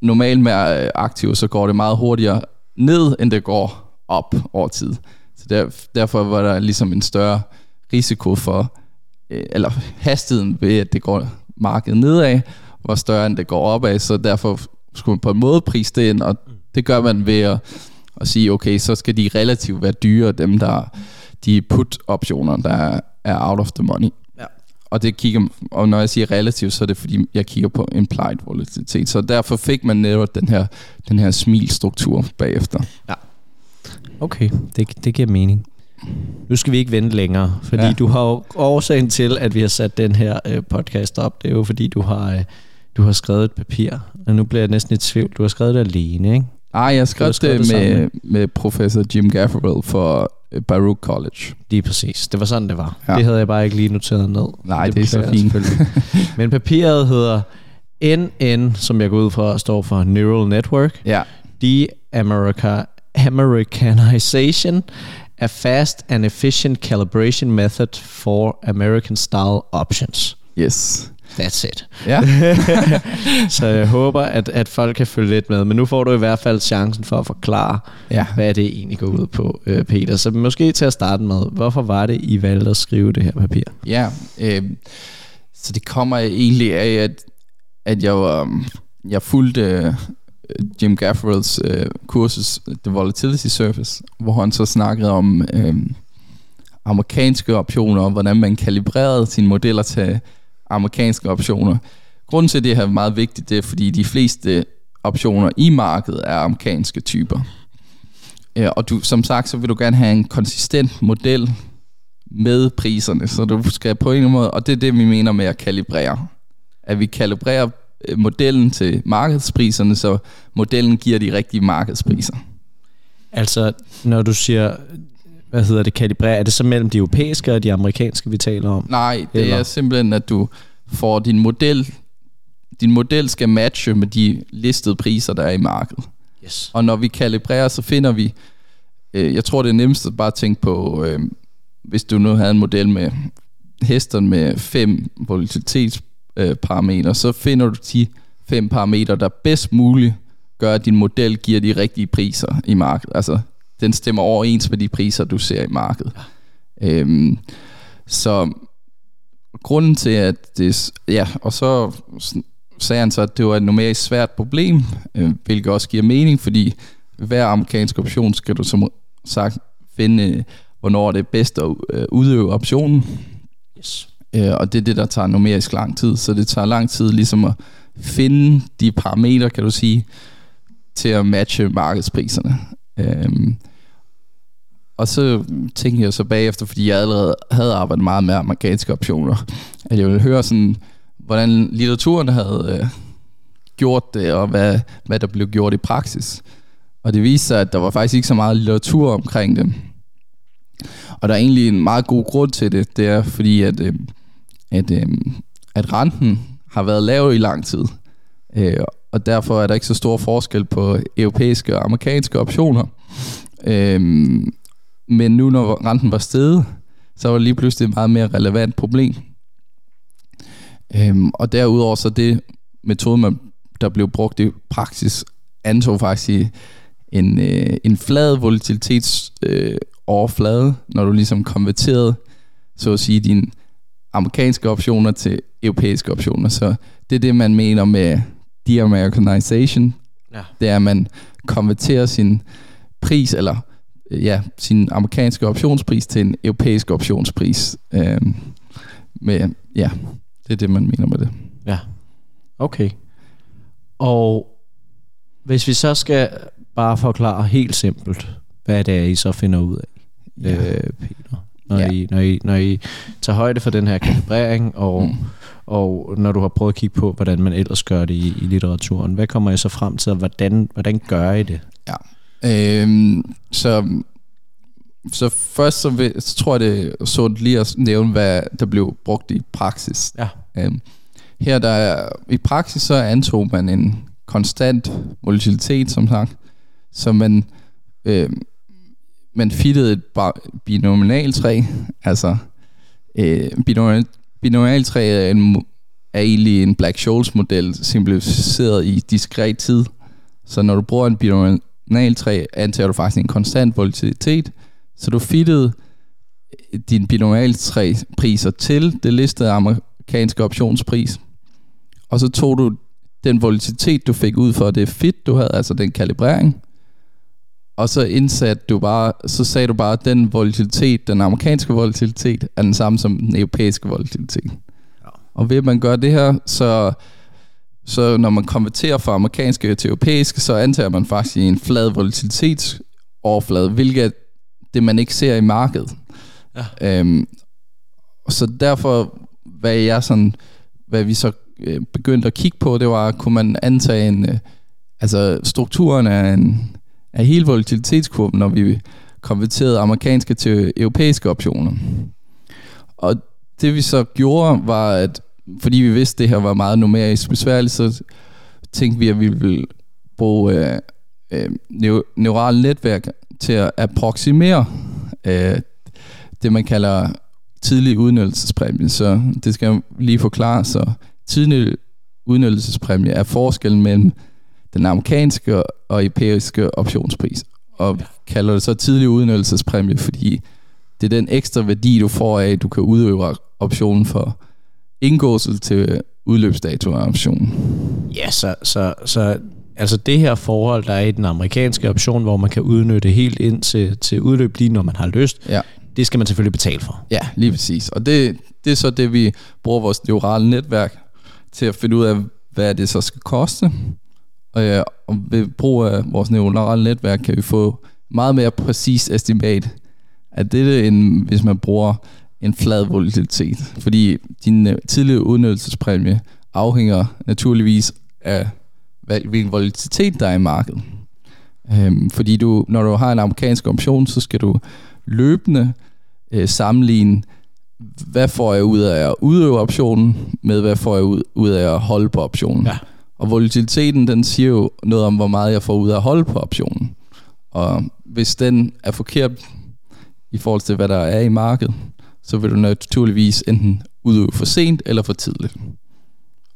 normalt med øh, aktiver, aktiv, så går det meget hurtigere ned, end det går op over tid. Så der, derfor var der ligesom en større risiko for, øh, eller hastigheden ved, at det går markedet nedad, var større end det går opad, så derfor skulle man på en måde prise det ind, og det gør man ved at, at sige, okay, så skal de relativt være dyre, dem der, de put-optioner, der er out of the money. Ja. Og det kigger, og når jeg siger relativt, så er det fordi, jeg kigger på implied volatilitet. Så derfor fik man netop den her, den her smilstruktur bagefter. Ja. Okay, det, det giver mening. Nu skal vi ikke vente længere, fordi ja. du har jo årsagen til, at vi har sat den her øh, podcast op. Det er jo fordi, du har, øh, du har skrevet et papir, og nu bliver jeg næsten i tvivl. Du har skrevet det alene, ikke? Nej, jeg skrevet det, det med, med professor Jim Gaffarel for øh, Baruch College. Lige præcis. Det var sådan, det var. Ja. Det havde jeg bare ikke lige noteret ned. Nej, det, det er så fint. Men papiret hedder NN, som jeg går ud fra, står for Neural Network. Ja. The America Americanization, a fast and efficient calibration method for American style options. Yes. That's it. Ja. Så jeg håber, at, at folk kan følge lidt med. Men nu får du i hvert fald chancen for at forklare, ja. hvad det egentlig går ud på, øh, Peter. Så måske til at starte med, hvorfor var det, I valgte at skrive det her papir? Ja, øh, så det kommer egentlig af, at, at jeg var, jeg fulgte Øh, Jim Gaffarells øh, kursus The Volatility Surface, hvor han så snakkede om øh, amerikanske optioner, og hvordan man kalibrerede sine modeller til amerikanske optioner. Grunden til, at det her er meget vigtigt, det er, fordi de fleste optioner i markedet er amerikanske typer. Øh, og du, som sagt, så vil du gerne have en konsistent model med priserne, så du skal på en eller anden måde, og det er det, vi mener med at kalibrere. At vi kalibrerer modellen til markedspriserne, så modellen giver de rigtige markedspriser. Altså, når du siger, hvad hedder det, kalibrere, er det så mellem de europæiske og de amerikanske, vi taler om? Nej, det Eller? er simpelthen, at du får din model, din model skal matche med de listede priser, der er i markedet. Yes. Og når vi kalibrerer, så finder vi, øh, jeg tror det er nemmest at bare tænke på, øh, hvis du nu havde en model med hesten med fem Øh, parametre, så finder du de fem parametre, der bedst muligt gør, at din model giver de rigtige priser i markedet. Altså, den stemmer overens med de priser, du ser i markedet. Øhm, så grunden til, at det... Ja, og så sagde han så, at det var et numerisk svært problem, øh, hvilket også giver mening, fordi hver amerikansk option skal du som sagt finde, øh, hvornår det er bedst at øh, udøve optionen. Yes. Øh, og det er det, der tager numerisk lang tid. Så det tager lang tid ligesom at finde de parametre, kan du sige, til at matche markedspriserne. Øhm, og så tænkte jeg så bagefter, fordi jeg allerede havde arbejdet meget med amerikanske optioner, at jeg ville høre sådan, hvordan litteraturen havde øh, gjort det, og hvad, hvad der blev gjort i praksis. Og det viste sig, at der var faktisk ikke så meget litteratur omkring det. Og der er egentlig en meget god grund til det. Det er fordi, at, øh, at, øh, at renten har været lav i lang tid. Øh, og derfor er der ikke så stor forskel på europæiske og amerikanske optioner. Øh, men nu når renten var steget, så var det lige pludselig et meget mere relevant problem. Øhm, og derudover så det metode, man, der blev brugt i praksis, antog faktisk en, øh, en flad volatilitets øh, overflade, når du ligesom konverterede, så at sige, din amerikanske optioner til europæiske optioner. Så det er det, man mener med de-Americanization. Ja. Det er, at man konverterer sin pris, eller ja, sin amerikanske optionspris til en europæisk optionspris. Øh, med, ja, det er det, man mener med det. Ja, okay. Og hvis vi så skal bare forklare helt simpelt, hvad det er, I så finder ud af, ja. øh, Peter. Når, ja. I, når, I, når I tager højde for den her kalibrering, og, mm. og når du har prøvet at kigge på, hvordan man ellers gør det i, i litteraturen, hvad kommer I så frem til, og hvordan, hvordan gør I det? Ja, øhm, så så først så, vil, så tror jeg, det er sundt lige at nævne, hvad der blev brugt i praksis. Ja. Øhm, her der er, i praksis så antog man en konstant volatilitet, som sagt, så man, øh, man fittede et binomialtræ, altså øh, binomial, binomialtræ er, en, er egentlig en Black-Scholes model, simplificeret i diskret tid. Så når du bruger en binomialtræ, antager du faktisk en konstant volatilitet, så du fittede øh, din priser til det listede amerikanske optionspris. Og så tog du den volatilitet, du fik ud for det fit, du havde, altså den kalibrering, og så indsatte du bare, så sagde du bare, at den volatilitet, den amerikanske volatilitet, er den samme som den europæiske volatilitet. Ja. Og ved at man gør det her, så, så når man konverterer fra amerikanske til europæiske, så antager man faktisk en flad volatilitetsoverflade, hvilket det, man ikke ser i markedet. Ja. Øhm, så derfor, hvad jeg sådan, hvad vi så øh, begyndte at kigge på, det var, kunne man antage en, øh, altså strukturen af, en, af hele volatilitetskurven, når vi konverterede amerikanske til europæiske optioner. Og det vi så gjorde, var, at fordi vi vidste, at det her var meget numerisk besværligt, så tænkte vi, at vi ville bruge øh, øh, neurale netværk til at approximere øh, det, man kalder tidlig udnyttelsespræmie. Så det skal jeg lige forklare. Så tidlig udnyttelsespræmie er forskellen mellem den amerikanske og europæiske optionspris. Og vi kalder det så tidlig udnyttelsespræmie, fordi det er den ekstra værdi, du får af, at du kan udøve optionen for indgåelse til udløbsdato af optionen. Ja, så, så, så altså det her forhold, der er i den amerikanske option, hvor man kan udnytte helt ind til, til udløb lige når man har lyst, Ja. det skal man selvfølgelig betale for. Ja, lige præcis. Og det, det er så det, vi bruger vores neurale netværk til at finde ud af, hvad det så skal koste. Og, ja, og ved brug af vores neuronale netværk kan vi få meget mere præcis estimat af dette, end hvis man bruger en flad volatilitet. Fordi din øh, tidlige udnyttelsespræmie afhænger naturligvis af, hvilken volatilitet der er i markedet. Øhm, fordi du, når du har en amerikansk option, så skal du løbende øh, sammenligne, hvad får jeg ud af at udøve optionen, med hvad får jeg ud, ud af at holde på optionen. Ja. Og volatiliteten, den siger jo noget om, hvor meget jeg får ud af at holde på optionen. Og hvis den er forkert i forhold til, hvad der er i markedet, så vil du naturligvis enten udøve for sent eller for tidligt.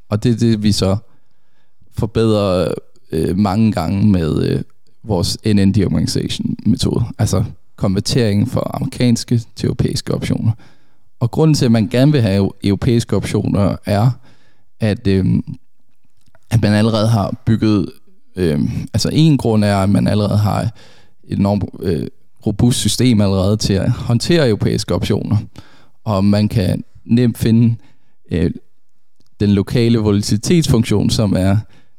Og det er det, vi så forbedrer øh, mange gange med øh, vores NN deorganization metode. Altså konverteringen fra amerikanske til europæiske optioner. Og grunden til, at man gerne vil have europæiske optioner, er, at, øh, at man allerede har bygget... Øh, altså en grund er, at man allerede har et enormt øh, robust system allerede til at håndtere europæiske optioner. Og man kan nemt finde øh, den lokale volatilitetsfunktion, som er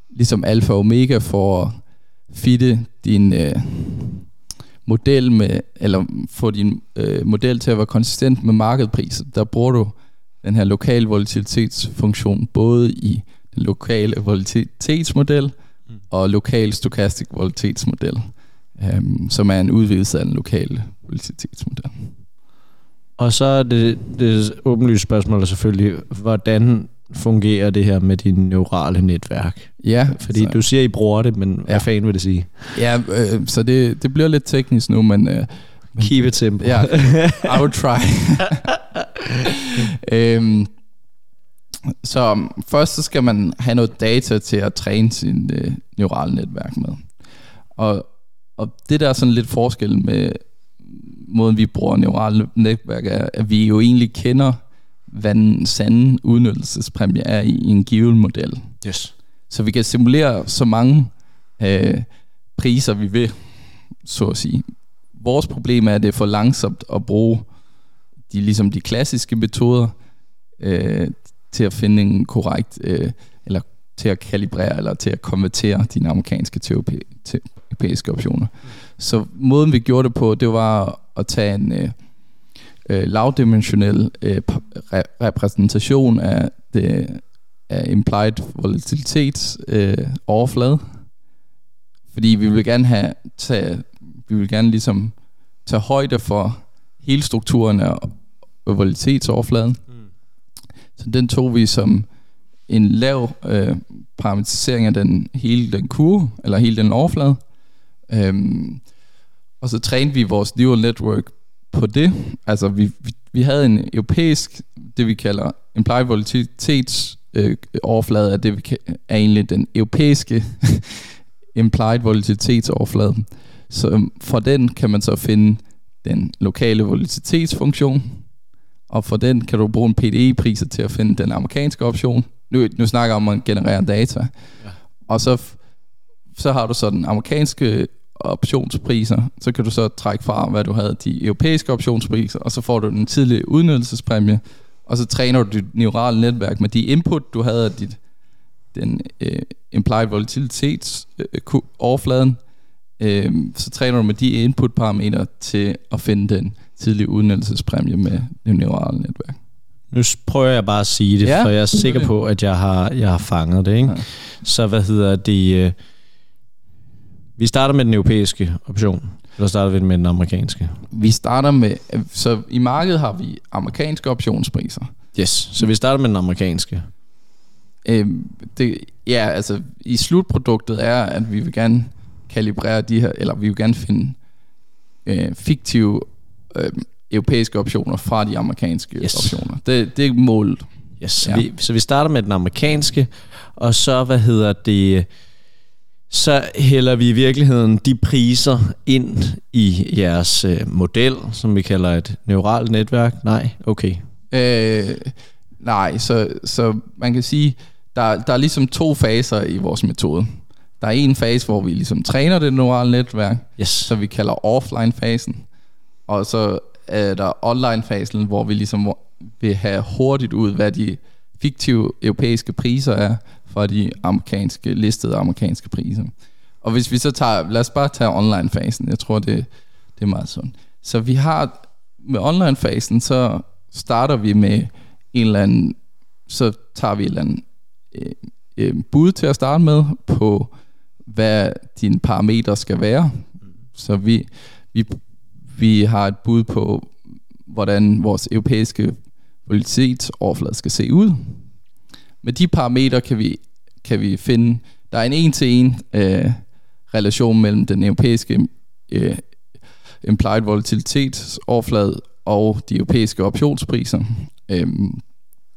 ligesom alfa og omega for at fitte din øh, model med, eller få din øh, model til at være konsistent med markedpriser. Der bruger du den her lokale volatilitetsfunktion både i den lokale volatilitetsmodel mm. og lokal stochastic volatilitetsmodel, øh, som er en udvidelse af den lokale volatilitetsmodel. Og så er det, det åbenlyse spørgsmål er selvfølgelig, hvordan fungerer det her med dine neurale netværk? Ja, Fordi så. du siger, I bruger det, men hvad Ja. fanden vil det sige? Ja, øh, så det, det bliver lidt teknisk nu, men... Øh, Keep it simple. Ja, I will try. øhm, så først så skal man have noget data til at træne sin øh, neurale netværk med. Og, og det der er sådan lidt forskel med måden, vi bruger neurale netværk, er, at vi jo egentlig kender, hvad den sande udnyttelsespræmie er i, en given model. Yes. Så vi kan simulere så mange øh, priser, vi vil, så at sige. Vores problem er, at det er for langsomt at bruge de, ligesom de klassiske metoder øh, til at finde en korrekt, øh, eller til at kalibrere, eller til at konvertere dine amerikanske til, europæ- til europæiske optioner. Så måden vi gjorde det på, det var at tage en øh, øh lavdimensionel øh, repræsentation af det af implied volatilitet øh, overflade. Fordi vi vil gerne have tage, vi vil gerne ligesom tage højde for hele strukturen af volatilitetsoverfladen. Mm. Så den tog vi som en lav øh, parametrisering af den hele den kurve, eller hele den overflade. Øhm, og så trænede vi vores neural network på det. Altså vi, vi, vi havde en europæisk, det vi kalder implied volatilitets øh, overflade, er, det, vi kan, er egentlig den europæiske implied volatilitetsoverflade. Så øhm, fra den kan man så finde den lokale volatilitetsfunktion, og for den kan du bruge en PDE-priser til at finde den amerikanske option. Nu, nu snakker jeg om at generere data. Ja. Og så, så har du så den amerikanske optionspriser, så kan du så trække fra, hvad du havde de europæiske optionspriser, og så får du den tidlige udnyttelsespræmie, og så træner du dit neurale netværk med de input, du havde af dit, den øh, implied volatilitet øh, overfladen, øh, så træner du med de input-parametre til at finde den tidlige udnyttelsespræmie med det neurale netværk. Nu prøver jeg bare at sige det, Ja, for jeg er sikker på, at jeg har, jeg har fanget det. Ikke? Ja. Så hvad hedder det? øh, Vi starter med den europæiske option, eller starter vi med den amerikanske? Vi starter med, så i markedet har vi amerikanske optionspriser. Yes. Så vi starter med den amerikanske. Øh, det, ja, altså i slutproduktet er, at vi vil gerne kalibrere de her, eller vi vil gerne finde øh, fiktive øh, europæiske optioner fra de amerikanske yes. optioner. Det, det er målet. Yes, så, ja. vi, så vi starter med den amerikanske, og så, hvad hedder det, så hælder vi i virkeligheden de priser ind i jeres øh, model, som vi kalder et neuralt netværk. Nej, okay. Øh, nej, så, så man kan sige, der, der er ligesom to faser i vores metode. Der er en fase, hvor vi ligesom træner det neurale netværk, yes. så vi kalder offline-fasen. Og så er der online-fasen, hvor vi ligesom vil have hurtigt ud, hvad de fiktive europæiske priser er for de amerikanske, listede amerikanske priser. Og hvis vi så tager, lad os bare tage online-fasen, jeg tror, det, det er meget sundt. Så vi har, med online-fasen, så starter vi med en eller anden, så tager vi en eller anden øh, øh, bud til at starte med på, hvad dine parametre skal være. Så vi, vi, vi har et bud på, hvordan vores europæiske volatilitetsoverflade skal se ud. Med de parametre kan vi, kan vi finde, der er en en-til-en øh, relation mellem den europæiske øh, implied volatilitetsoverflade og de europæiske optionspriser øh,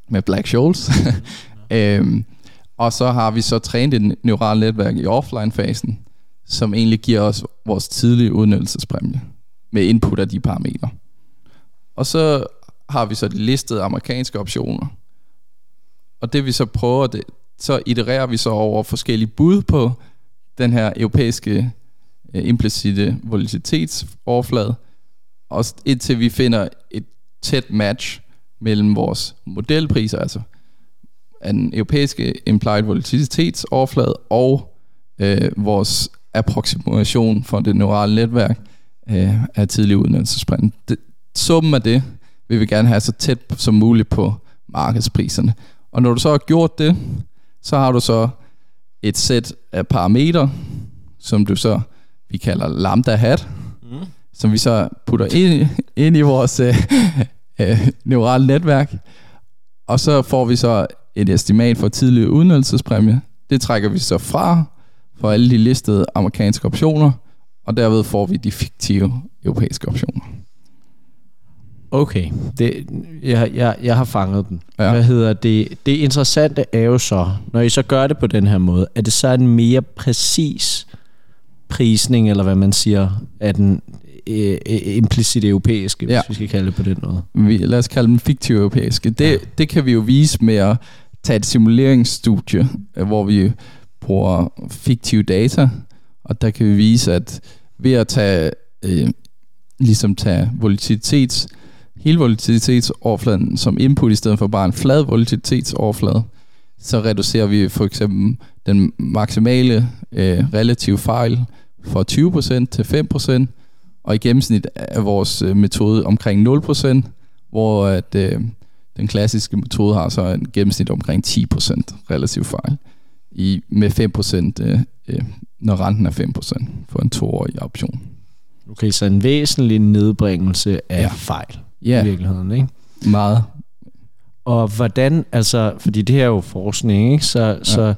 med Black Scholes. øh, og så har vi så trænet et neuralt netværk i offline-fasen, som egentlig giver os vores tidlige udnyttelsespræmie med input af de parametre. Og så har vi så de listede amerikanske optioner. Og det vi så prøver, det, så itererer vi så over forskellige bud på den her europæiske øh, implicite volatilitetsoverflade, og indtil vi finder et tæt match mellem vores modelpriser, altså den europæiske implied volatilitetsoverflade og øh, vores approximation for det neurale netværk øh, af tidlig udnyttelsespræmie. Summen af det vil vi gerne have så tæt som muligt på markedspriserne. Og når du så har gjort det, så har du så et sæt af parametre, som du så, vi kalder lambda hat, mm. som vi så putter ind, ind i vores øh, øh, neurale netværk. Og så får vi så et estimat for tidlig udnyttelsespræmie. Det trækker vi så fra for alle de listede amerikanske optioner, og derved får vi de fiktive europæiske optioner. Okay, det, jeg, jeg, jeg har fanget den. Ja. Hvad hedder det? Det interessante er jo så, når I så gør det på den her måde, er det så en mere præcis prisning, eller hvad man siger, af den øh, øh implicit europæiske, ja. hvis vi skal kalde det på den måde? Vi, lad os kalde den fiktiv europæiske. Det, ja. det kan vi jo vise med at tage et simuleringsstudie, hvor vi bruger fiktive data, og der kan vi vise, at ved at tage, øh, ligesom tage volatilitet hele volatilitetsoverfladen som input, i stedet for bare en flad volatilitetsoverflade, så reducerer vi for eksempel den maksimale øh, relative fejl fra 20% til 5%, og i gennemsnit er vores øh, metode omkring 0%, hvor at, øh, den klassiske metode har så en gennemsnit omkring 10% relativ fejl, i, med 5% øh, øh, når renten er 5% for en toårig option. Okay, så en væsentlig nedbringelse af ja. fejl ja. i virkeligheden, ikke? Meget. Og hvordan, altså, fordi det her er jo forskning, ikke? Så, ja. så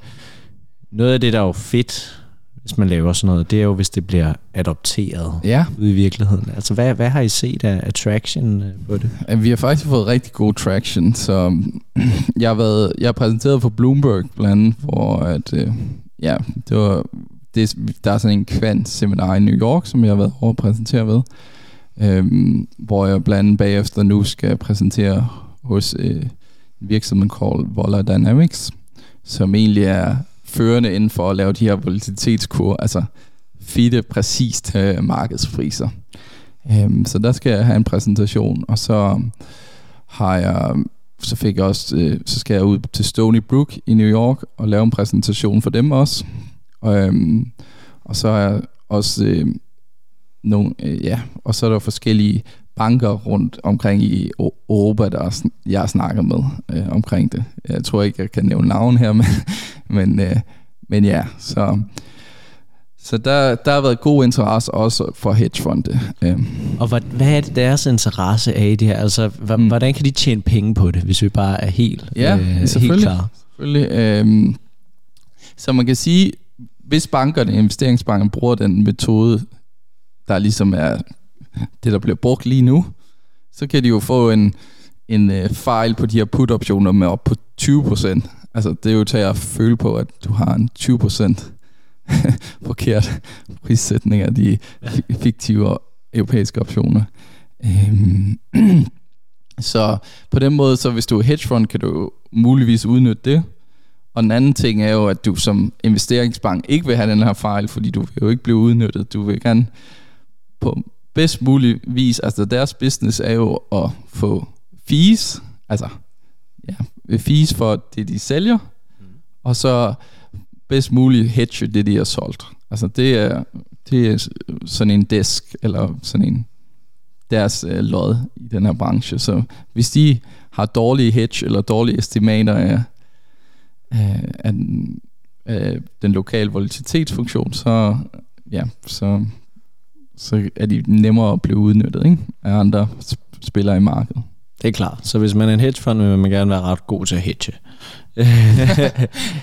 noget af det, der er jo fedt, hvis man laver sådan noget, det er jo, hvis det bliver adopteret ja. ude i virkeligheden. Altså, hvad, hvad har I set af attraction øh, på det? Vi har faktisk fået rigtig god traction, så jeg har, været, jeg har præsenteret for Bloomberg blandt andet, hvor at, øh, ja, det var, det, der er sådan en kvant seminar i New York, som jeg har været over at præsentere ved, øhm, hvor jeg blandt andet bagefter nu skal præsentere hos øh, en virksomhed kaldt Vola Dynamics, som egentlig er førende inden for at lave de her volatilitetskur, altså fitte præcist øh, markedspriser. Øhm, så der skal jeg have en præsentation, og så øhm, har jeg så fik jeg også, øh, så skal jeg ud til Stony Brook i New York og lave en præsentation for dem også. Og, øhm, og så jeg også øh, nogle, øh, ja, og så er der forskellige banker rundt omkring i Europa, der jeg snakker med øh, omkring det. Jeg tror ikke, jeg kan nævne navn her, men, men, øh, men ja, så, så der, der har været god interesse også for hedgefonde. Øh. Og hvad, hvad er det deres interesse af i det her? Altså, mm. hvordan kan de tjene penge på det, hvis vi bare er helt, ja, øh, helt klar? selvfølgelig. Øh, så man kan sige, hvis bankerne, investeringsbanken, bruger den metode, der ligesom er det, der bliver brugt lige nu, så kan de jo få en, en uh, fejl på de her put-optioner med op på 20%. Altså, det er jo til at føle på, at du har en 20% forkert prissætning af de fiktive europæiske optioner. Øhm, så på den måde, så hvis du er hedgefond, kan du muligvis udnytte det. Og den anden ting er jo, at du som investeringsbank ikke vil have den her fejl, fordi du vil jo ikke blive udnyttet. Du vil gerne på bedst mulig vis, altså deres business er jo at få fees, altså ja, fees for det, de sælger, mm. og så bedst muligt hedge det, de har solgt. Altså det er, det er sådan en desk, eller sådan en deres øh, lod i den her branche. Så hvis de har dårlige hedge eller dårlige estimater af, af, af, den, af den lokale volatilitetsfunktion, så, ja, så, så er de nemmere at blive udnyttet ikke? af andre spillere i markedet. Det er klart. Så hvis man er en hedgefond, vil man gerne være ret god til at hedge.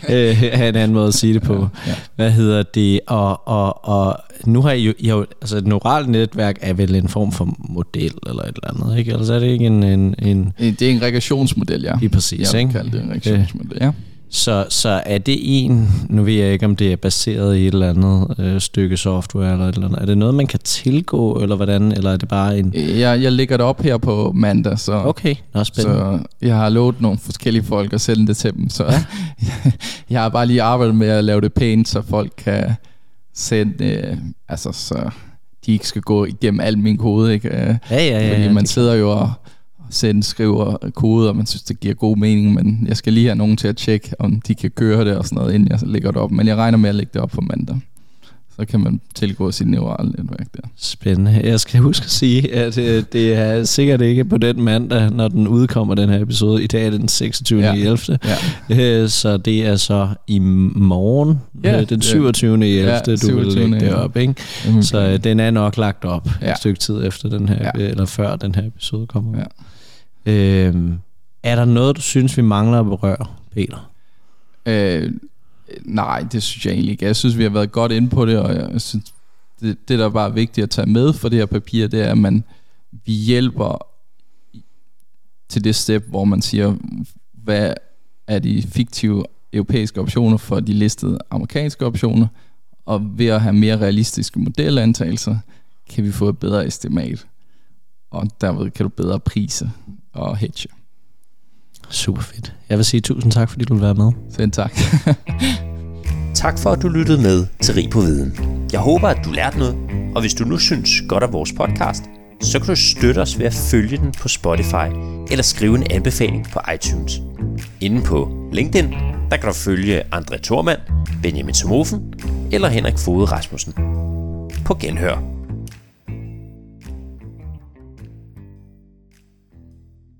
er en anden måde at sige det på. Ja, ja. Hvad hedder det? Og, og, og nu har I jo, I har, altså et neuralt netværk er vel en form for model eller et eller andet, ikke? Altså er det ikke en... en, en det er en regressionsmodel, ja. Lige præcis, jeg ikke? Jeg det en regressionsmodel, ja. Så, så er det en, nu ved jeg ikke, om det er baseret i et eller andet øh, stykke software, eller et eller andet. Er det noget, man kan tilgå, eller hvordan? Eller er det bare en... Jeg, jeg lægger det op her på mandag, så, okay, Nå, så jeg har lovet nogle forskellige folk at sende det til dem. Så ja. jeg har bare lige arbejdet med at lave det pænt, så folk kan sende, øh, altså så de ikke skal gå igennem al min kode. Ikke? Ja, ja, ja. Fordi ja, man sidder jo og sende, skriver kode, og man synes, det giver god mening, men jeg skal lige have nogen til at tjekke, om de kan køre det og sådan noget, inden jeg lægger det op. Men jeg regner med at lægge det op på mandag. Så kan man tilgå sit neurale netværk der. Spændende. Jeg skal huske at sige, at øh, det er sikkert ikke på den mandag, når den udkommer, den her episode. I dag er det den 26. Ja. 11. Ja. Øh, så det er så i morgen, ja, øh, den 27. Ja. 11. Ja, du 27. vil lægge det op. Ikke? Mm-hmm. Så den er nok lagt op ja. et stykke tid efter den her, ja. eller før den her episode kommer. Ja. Øh, er der noget, du synes, vi mangler at berøre, Peter? Øh, nej, det synes jeg egentlig ikke. Jeg synes, vi har været godt inde på det, og jeg synes, det, det der bare er vigtigt at tage med for det her papir, det er, at man, vi hjælper til det step, hvor man siger, hvad er de fiktive europæiske optioner for de listede amerikanske optioner, og ved at have mere realistiske modelantagelser, kan vi få et bedre estimat, og derved kan du bedre prise og hedge. Super fedt. Jeg vil sige tusind tak, fordi du vil være med. Selv tak. tak for, at du lyttede med til Rig på Viden. Jeg håber, at du lærte noget, og hvis du nu synes godt af vores podcast, så kan du støtte os ved at følge den på Spotify eller skrive en anbefaling på iTunes. Inden på LinkedIn, der kan du følge André Thormand, Benjamin Somofen eller Henrik Fode Rasmussen. På genhør.